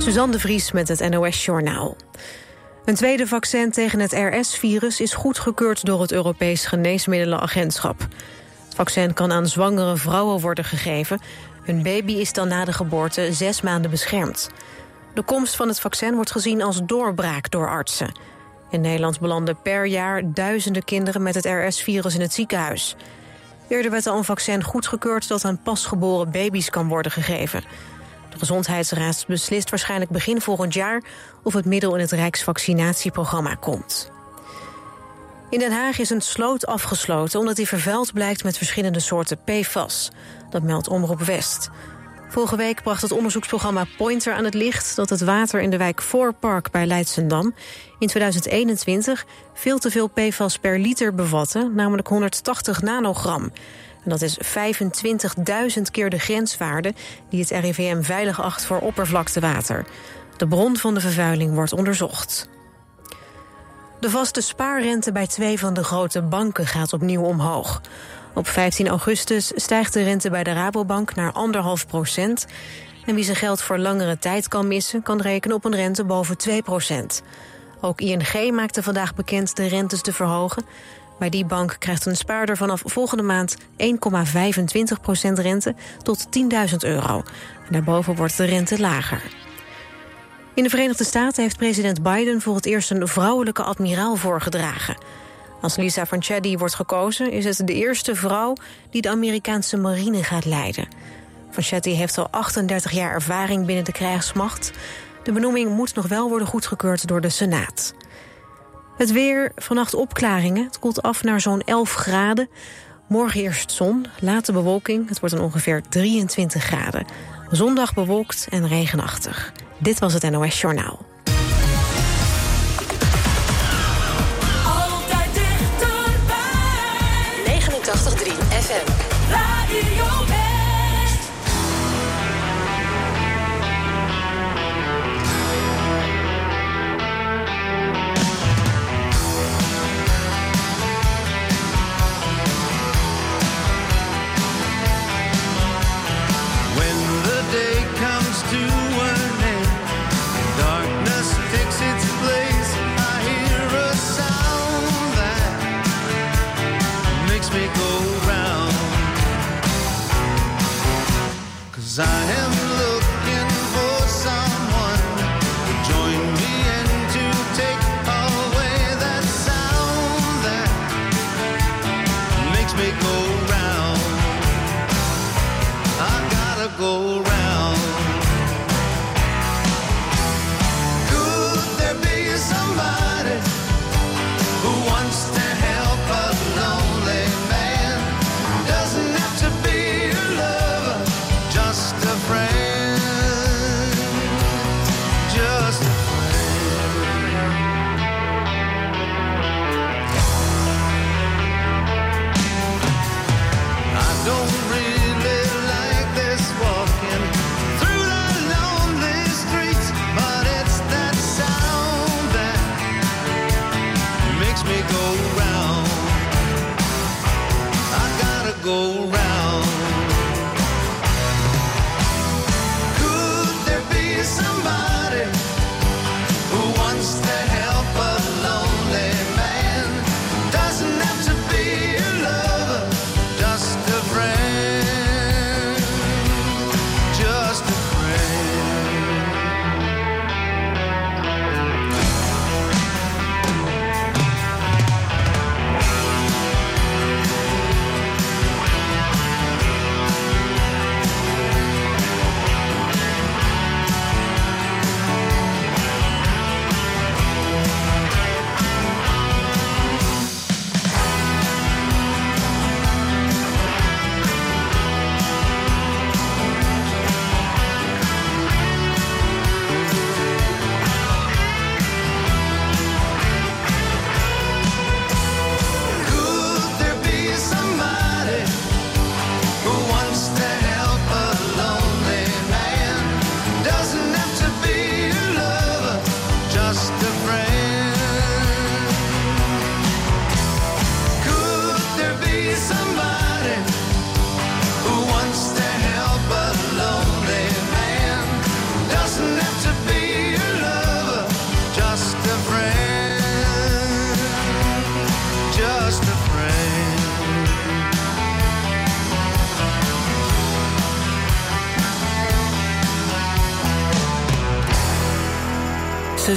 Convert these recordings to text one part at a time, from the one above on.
Suzanne de Vries met het NOS Journaal. Een tweede vaccin tegen het RS-virus is goedgekeurd door het Europees Geneesmiddelenagentschap. Het vaccin kan aan zwangere vrouwen worden gegeven. Hun baby is dan na de geboorte zes maanden beschermd. De komst van het vaccin wordt gezien als doorbraak door artsen. In Nederland belanden per jaar duizenden kinderen met het RS-virus in het ziekenhuis. Eerder werd al een vaccin goedgekeurd dat aan pasgeboren baby's kan worden gegeven. De Gezondheidsraad beslist waarschijnlijk begin volgend jaar... of het middel in het Rijksvaccinatieprogramma komt. In Den Haag is een sloot afgesloten omdat die vervuild blijkt met verschillende soorten PFAS. Dat meldt Omroep West. Vorige week bracht het onderzoeksprogramma Pointer aan het licht... dat het water in de wijk Voorpark bij Leidsendam in 2021... veel te veel PFAS per liter bevatte, namelijk 180 nanogram. Dat is 25.000 keer de grenswaarde die het RIVM veilig acht voor oppervlaktewater. De bron van de vervuiling wordt onderzocht. De vaste spaarrente bij twee van de grote banken gaat opnieuw omhoog. Op 15 augustus stijgt de rente bij de Rabobank naar 1,5 procent. En wie zijn geld voor langere tijd kan missen... kan rekenen op een rente boven 2 procent. Ook ING maakte vandaag bekend de rentes te verhogen. Bij die bank krijgt een spaarder vanaf volgende maand 1,25% rente tot 10.000 euro. En daarboven wordt de rente lager. In de Verenigde Staten heeft president Biden voor het eerst een vrouwelijke admiraal voorgedragen. Als Lisa Fanchetti wordt gekozen is het de eerste vrouw die de Amerikaanse marine gaat leiden. Fanchetti heeft al 38 jaar ervaring binnen de krijgsmacht. De benoeming moet nog wel worden goedgekeurd door de Senaat. Het weer, vannacht opklaringen. Het koelt af naar zo'n 11 graden. Morgen eerst zon, late bewolking. Het wordt dan ongeveer 23 graden. Zondag bewolkt en regenachtig. Dit was het NOS Journaal. Altijd dichterbij. 89.3 FM. I am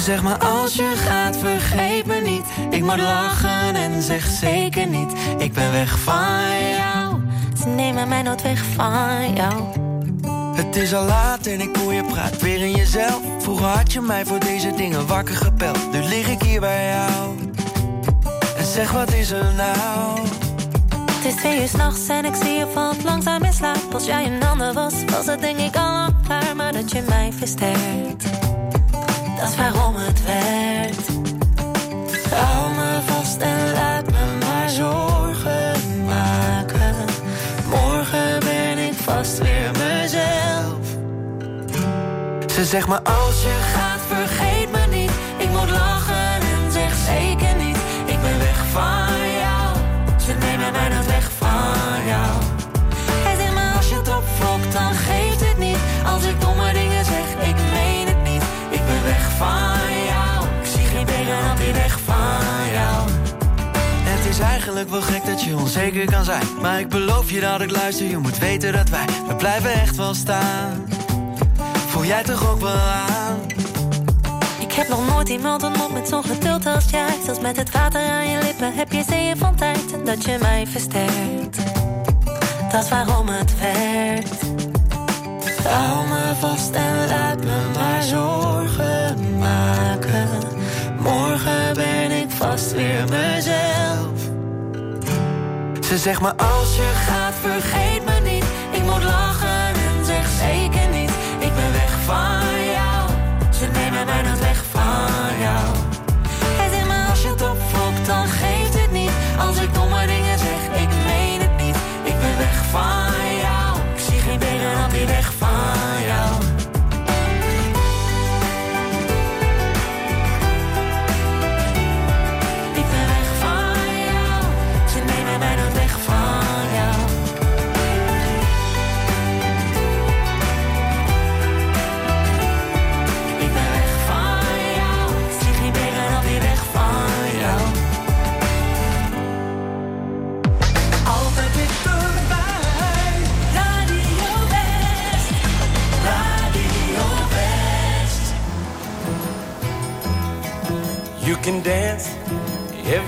Ze zegt maar als je gaat vergeet me niet. Ik moet lachen en zeg zeker niet. Ik ben weg van jou. Ze nemen mij nooit weg van jou. Het is al laat en ik hoor je praat weer in jezelf. Vroeger had je mij voor deze dingen wakker gepeld. Nu lig ik hier bij jou. En zeg wat is er nou? Het is twee uur s'nachts en ik zie je valt langzaam in slaap. Als jij een ander was, was het denk ik al klaar. Maar dat je mij versterkt Dat waarom het werkt. Hou me vast en laat me maar zorgen maken. Morgen ben ik vast weer mezelf. Ze zegt maar als je Gaat is eigenlijk wel gek dat je onzeker kan zijn. Maar ik beloof je dat ik luister Je moet weten dat wij, we blijven echt wel staan. Voel jij toch ook wel aan? Ik heb nog nooit iemand ontmoet met zo'n geduld als jij. Zelfs met het water aan je lippen heb je zeeën van tijd. Dat je mij versterkt. Dat waarom het werkt. Hou me vast en laat me maar zorgen maken. Morgen ben ik vast weer mezelf Ze zegt maar als je Gaat vergeet me niet. Ik moet lachen en zeg zeker niet. Ik ben weg van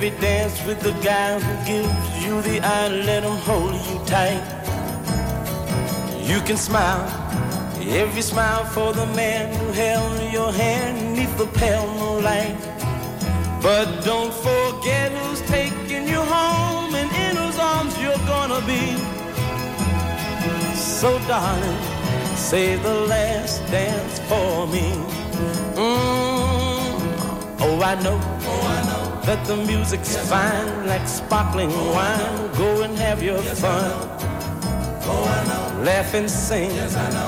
every dance with the guy who gives you the eye, let him hold you tight. You can smile every smile for the man who held your hand neath the pale moonlight. But don't forget who's taking you home and in whose arms you're gonna be. So darling, say the last dance for me. Mm. Oh, I know. That the music's fine, like sparkling wine. Go and have your fun. Laugh and sing.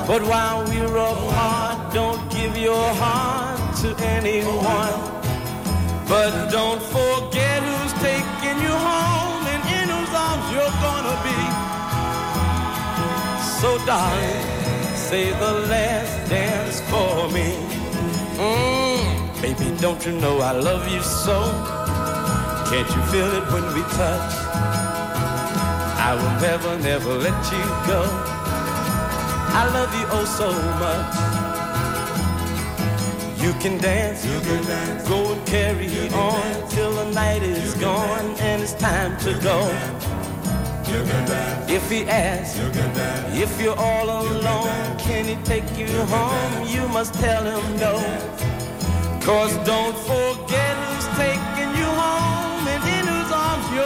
But while we're apart, don't give your heart to anyone. But don't forget who's taking you home and in whose arms you're gonna be. So darling, say the last dance for me. Mm, baby, don't you know I love you so? Can't you feel it when we touch? I will never, never let you go. I love you oh so much. You can dance, you can dance. go and carry on till the night is gone and it's time to go. If he asks, you if you're all alone, can he take you home? You must tell him no. Cause don't forget who's taking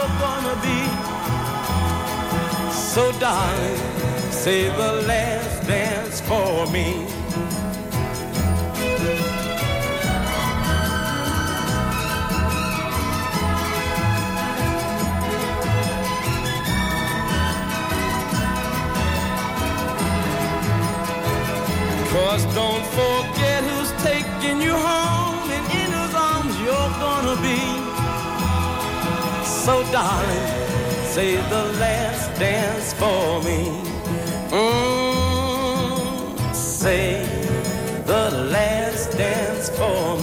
you're gonna be. So darling, say the last dance for me. Cause don't forget who's taking you home and in whose arms you're gonna be. So darling, say the last dance for me. Mm, say the last dance for me.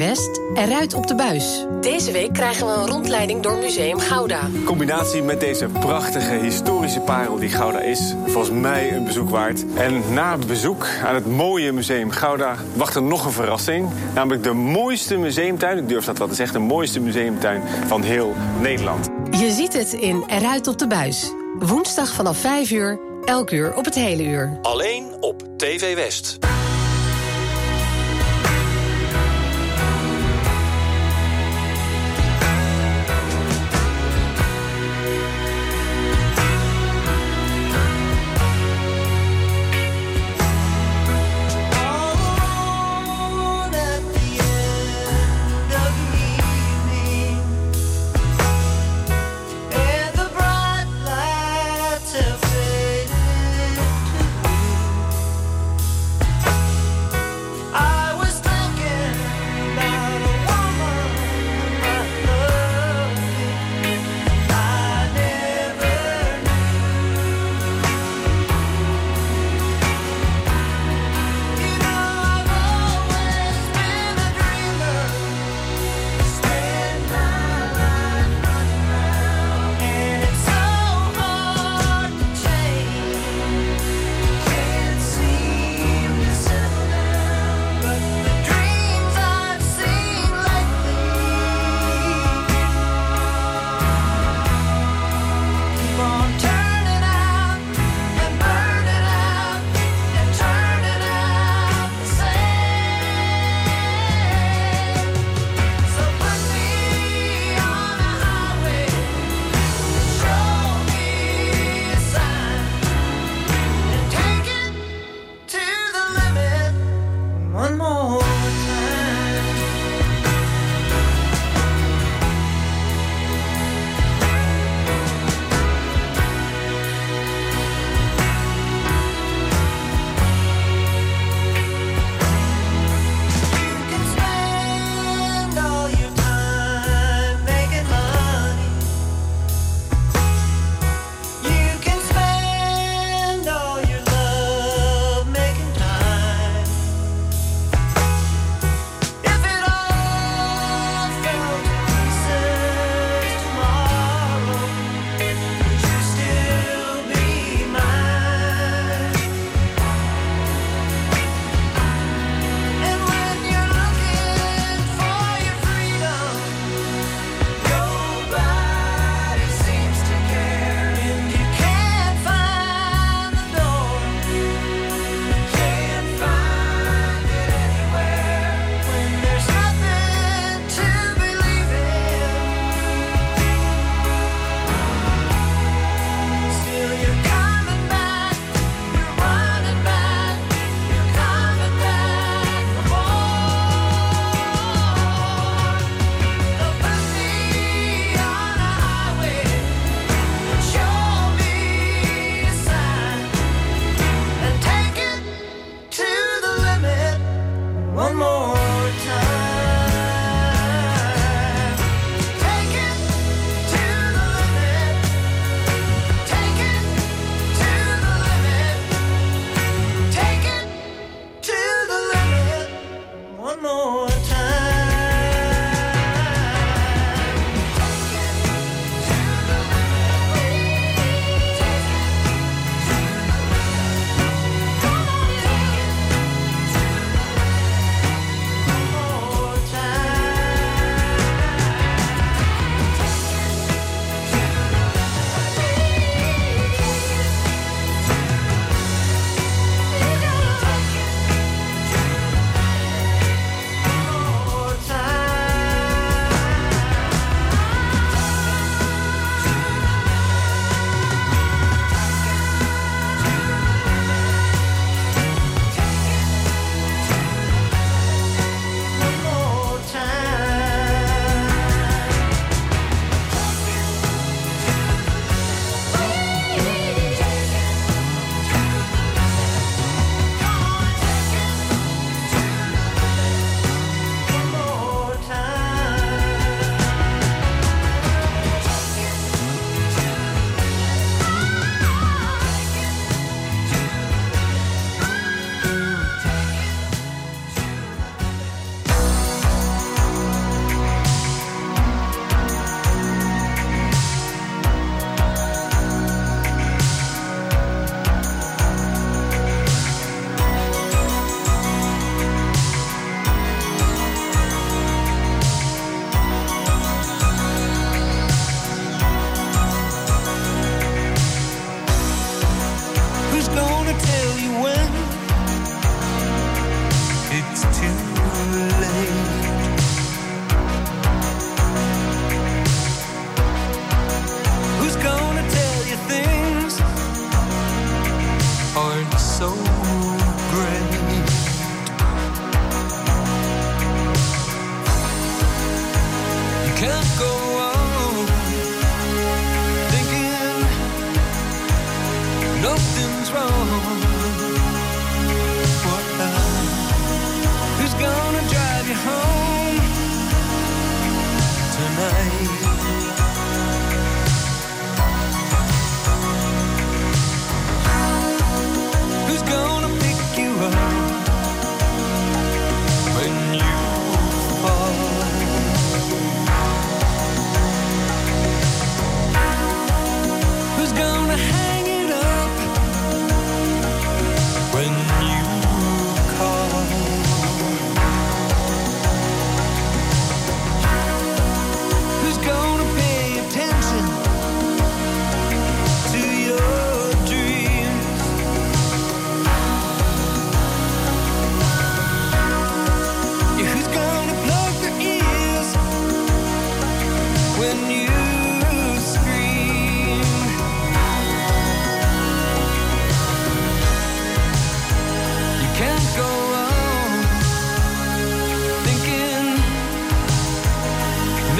West eruit op de buis. Deze week krijgen we een rondleiding door Museum Gouda. In combinatie met deze prachtige historische parel die Gouda is... volgens mij een bezoek waard. En na het bezoek aan het mooie Museum Gouda... wacht er nog een verrassing. Namelijk de mooiste museumtuin, ik durf dat wel te zeggen... de mooiste museumtuin van heel Nederland. Je ziet het in Eruit op de buis. Woensdag vanaf 5 uur, elk uur op het hele uur. Alleen op TV West.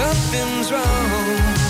nothing's wrong.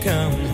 Come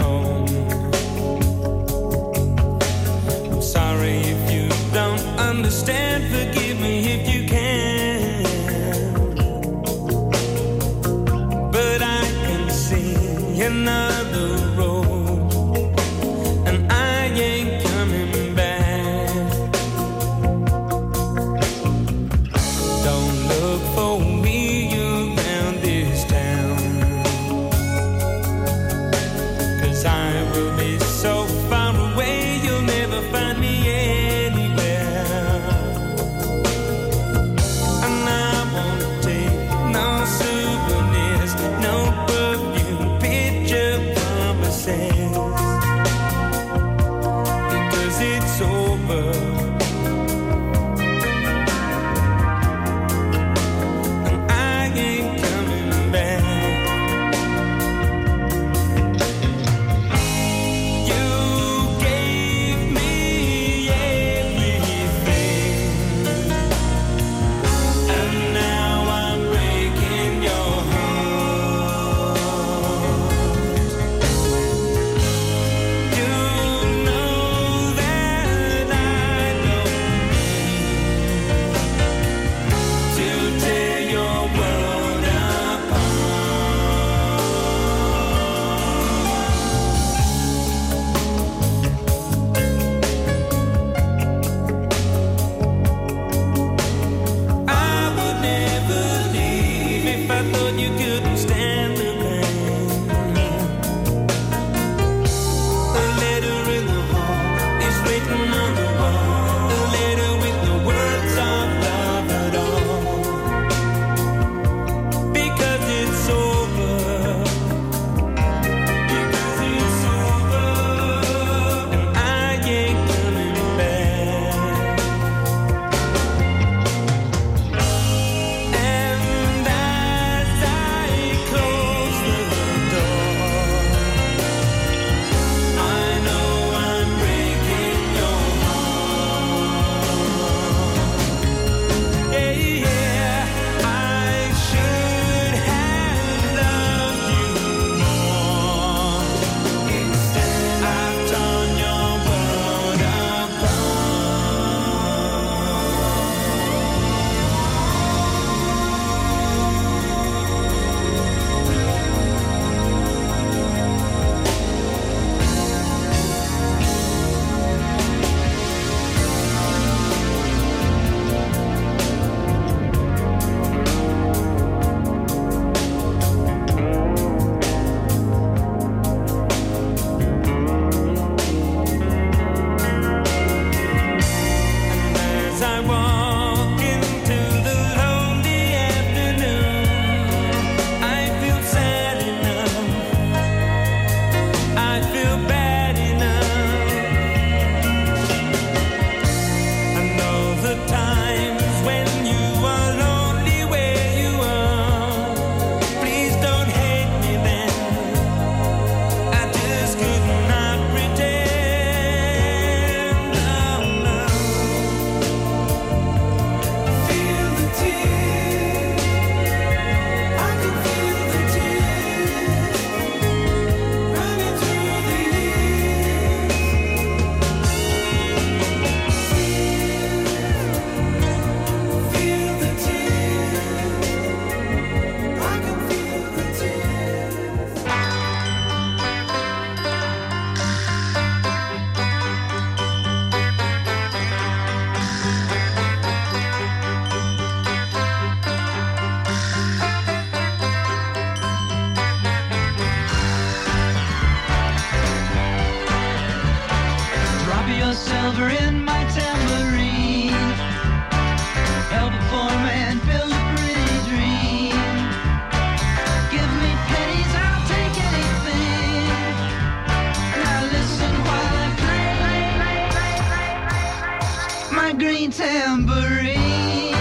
a green tambourine.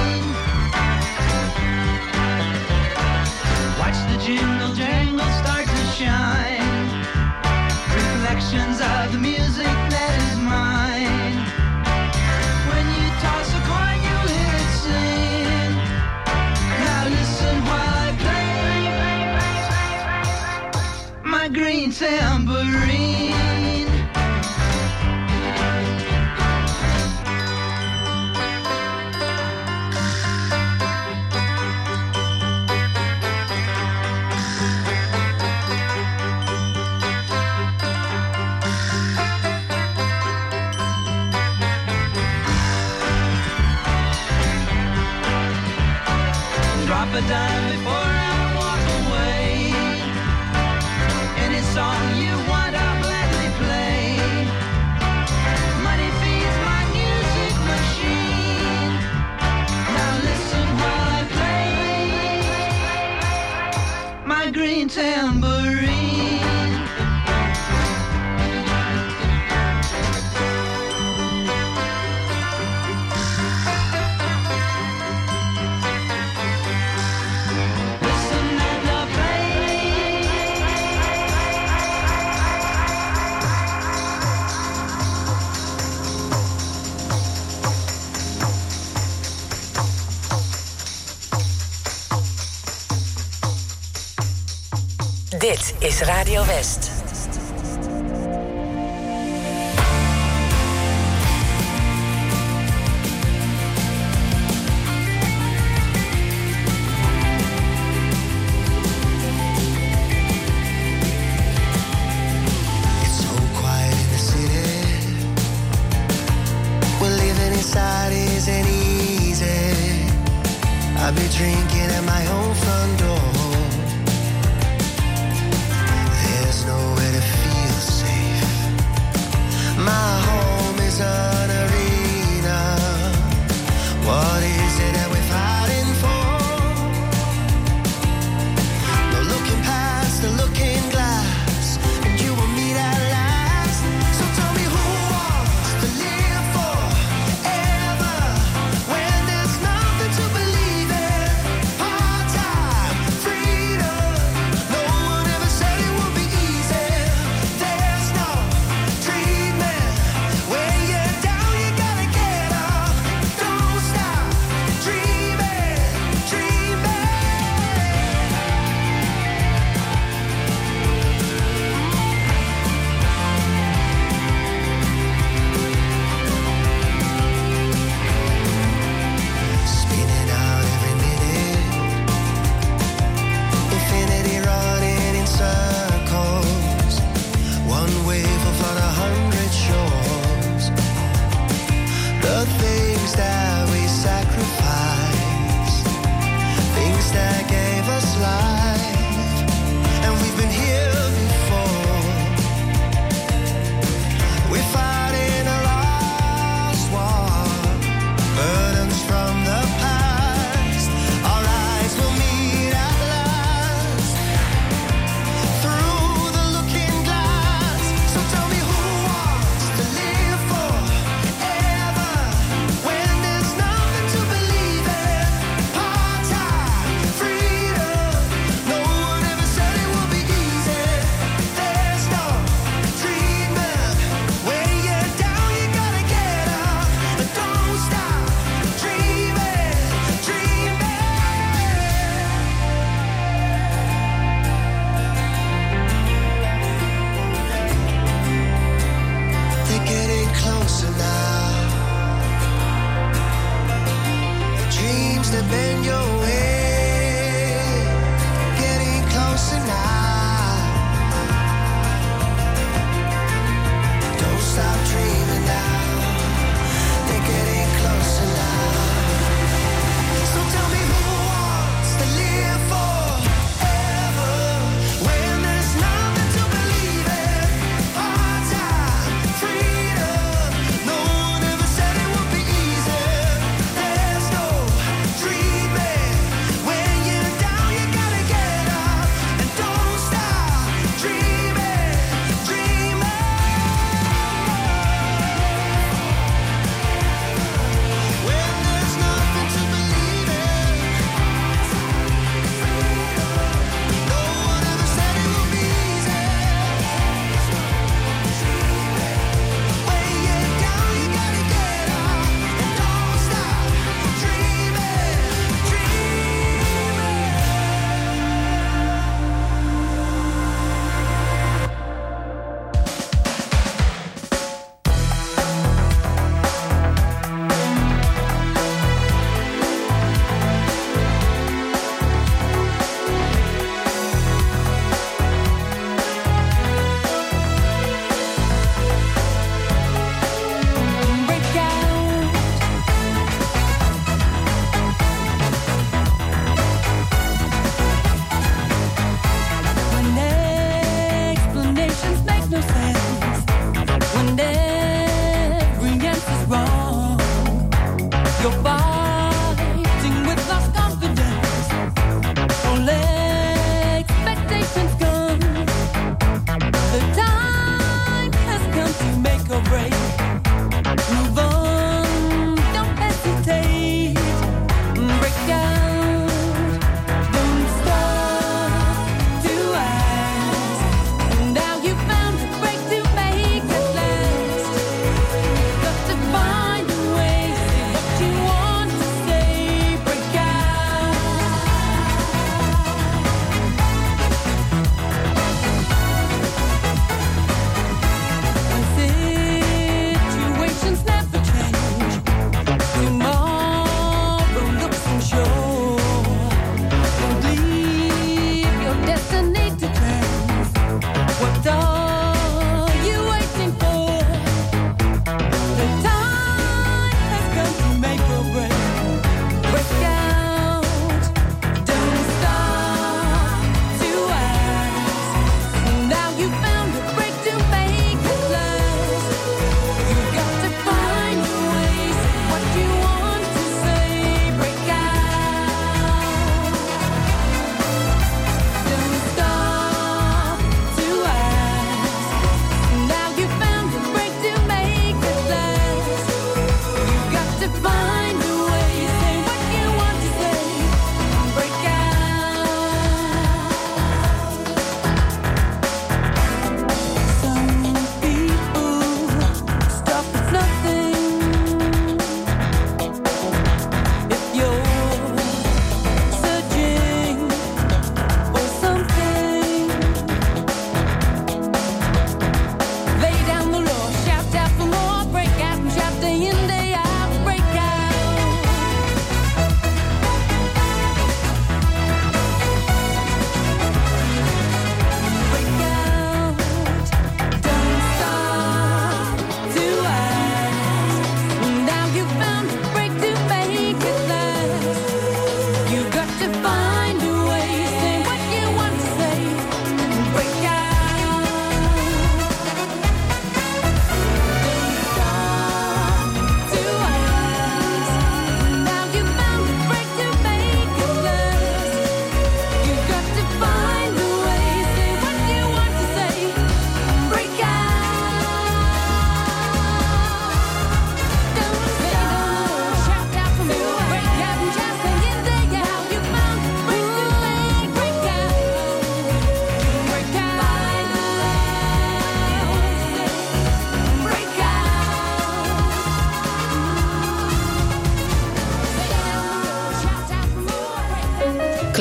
Watch the jingle jangle start to shine. Reflections of the music that is mine. When you toss a coin, you hear it sing. Now listen while I play my green tambourine. Is Radio West.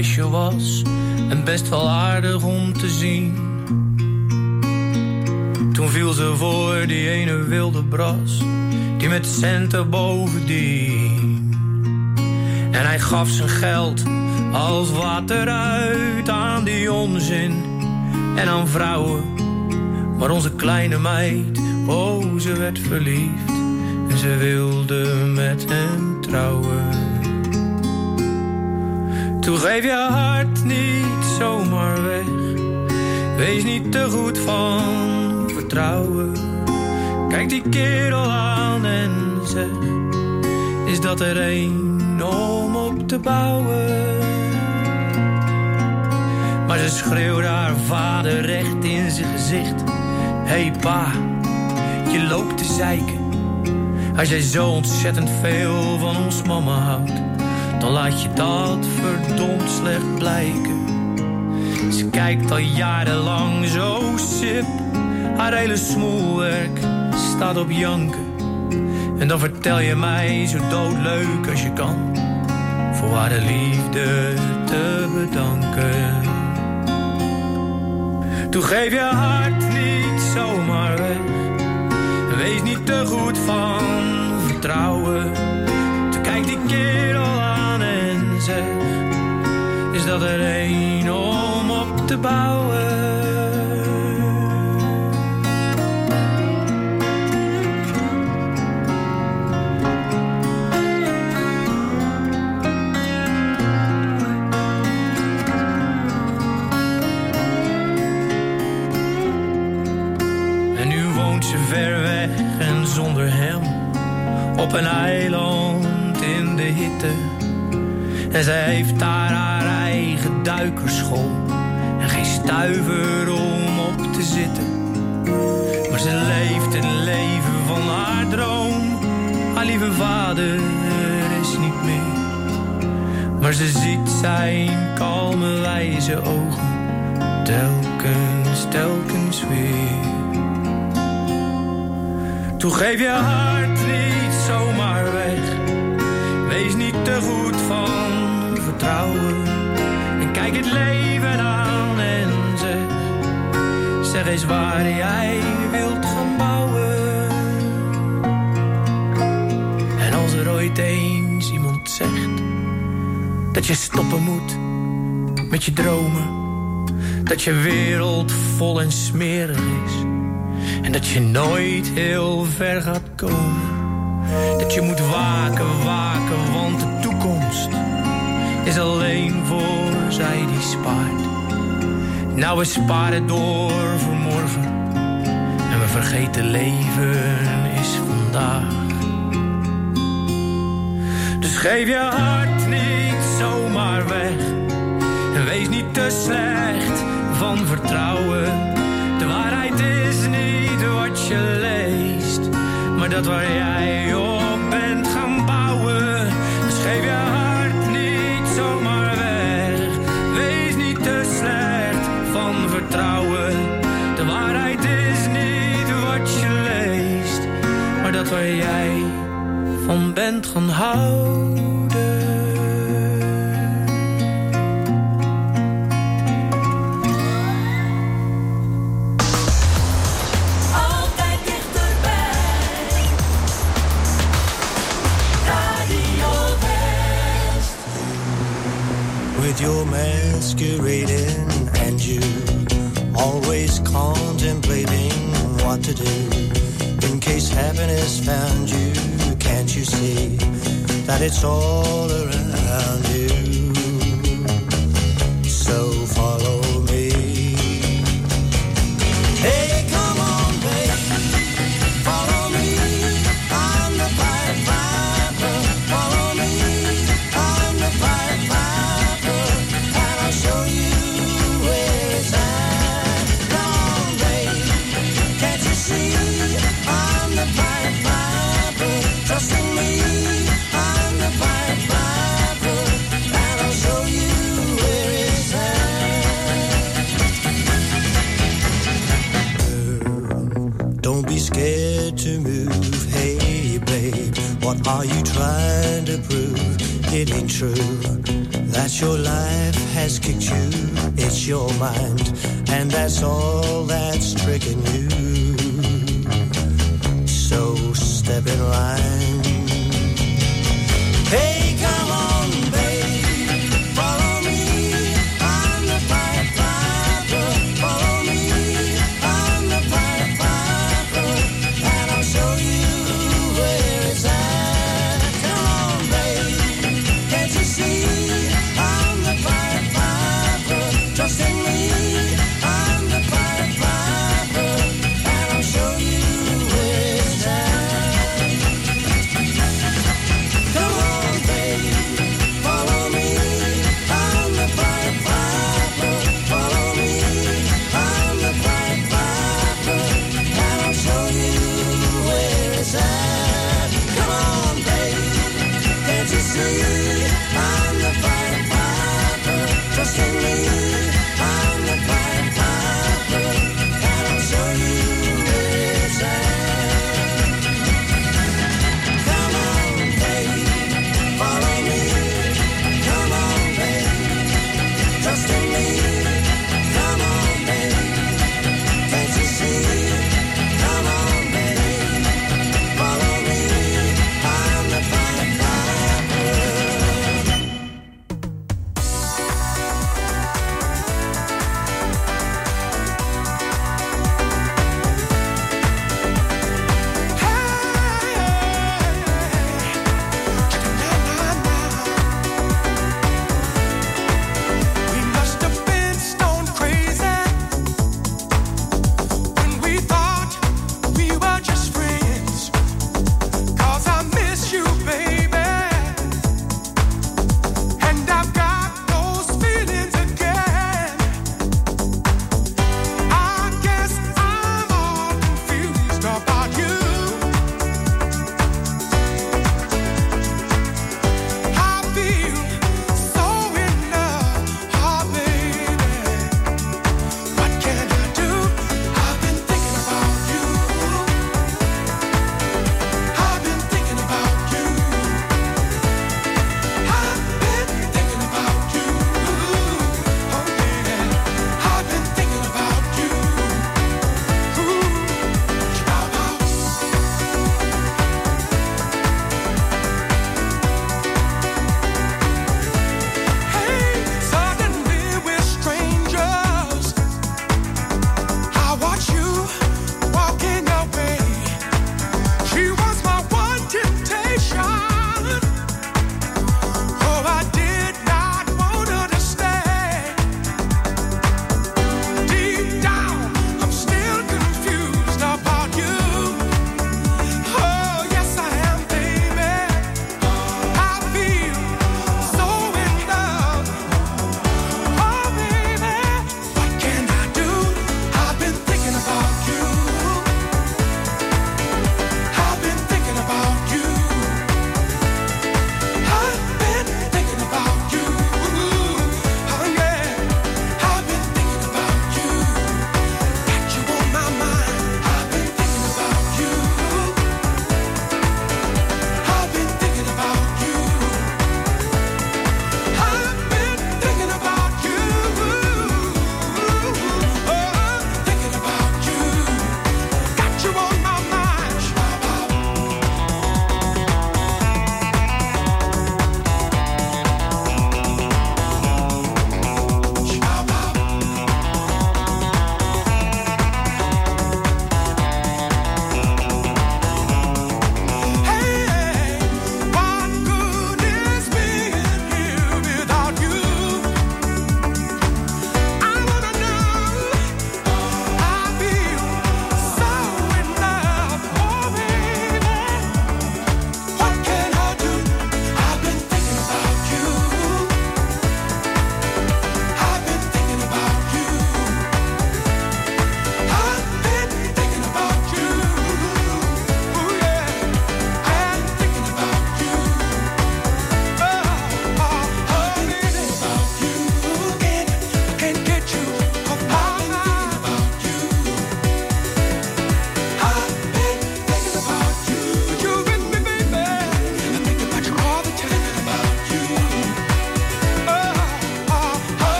Was en best wel aardig om te zien. Toen viel ze voor die ene wilde bras, die met centen bovendien. En hij gaf zijn geld als water uit aan die onzin en aan vrouwen. Maar onze kleine meid, oh ze werd verliefd en ze wilde met hem trouwen. Toen geef je hart niet zomaar weg. Wees niet te goed van vertrouwen. Kijk die kerel aan en zeg: Is dat er een om op te bouwen? Maar ze schreeuwde haar vader recht in zijn gezicht: Hey pa, je loopt te zeiken. Als jij zo ontzettend veel van ons mama houdt dan laat je dat verdomd slecht blijken. Ze kijkt al jarenlang zo sip, haar hele smoelwerk staat op janken. En dan vertel je mij zo doodleuk als je kan. Voor haar de liefde te bedanken. Toen geef je hart niet zomaar weg. Wees niet te goed van vertrouwen. Die kerel aan en Is dat er een om op te bouwen? Ver weg en zonder hem op een eiland hitte. En zij heeft daar haar eigen duikerschool en geen stuiver om op te zitten. Maar ze leeft het leven van haar droom. Haar lieve vader is niet meer. Maar ze ziet zijn kalme wijze ogen telkens, telkens weer. Toen geef je hart niet zomaar weg. Wees niet te goed van vertrouwen. En kijk het leven aan en zeg. Zeg eens waar jij wilt gaan bouwen. En als er ooit eens iemand zegt dat je stoppen moet met je dromen. Dat je wereld vol en smerig is. En dat je nooit heel ver gaat komen. Dat je moet waken, waken, want de toekomst is alleen voor zij die spaart. Nou, we sparen door voor morgen. En we vergeten leven is vandaag. Dus geef je hart niet zomaar weg. En wees niet te slecht van vertrouwen. De waarheid is niet wat je leest, maar dat waar jij op bent gaan bouwen. Dus geef je hart niet zomaar weg. Wees niet te slecht van vertrouwen. De waarheid is niet wat je leest, maar dat waar jij van bent gaan houden. With your masquerading and you always contemplating what to do. In case happiness found you can't you see that it's all around you are you trying to prove it ain't true that your life has kicked you? It's your mind and that's all that's tricking you. So step in line. Hey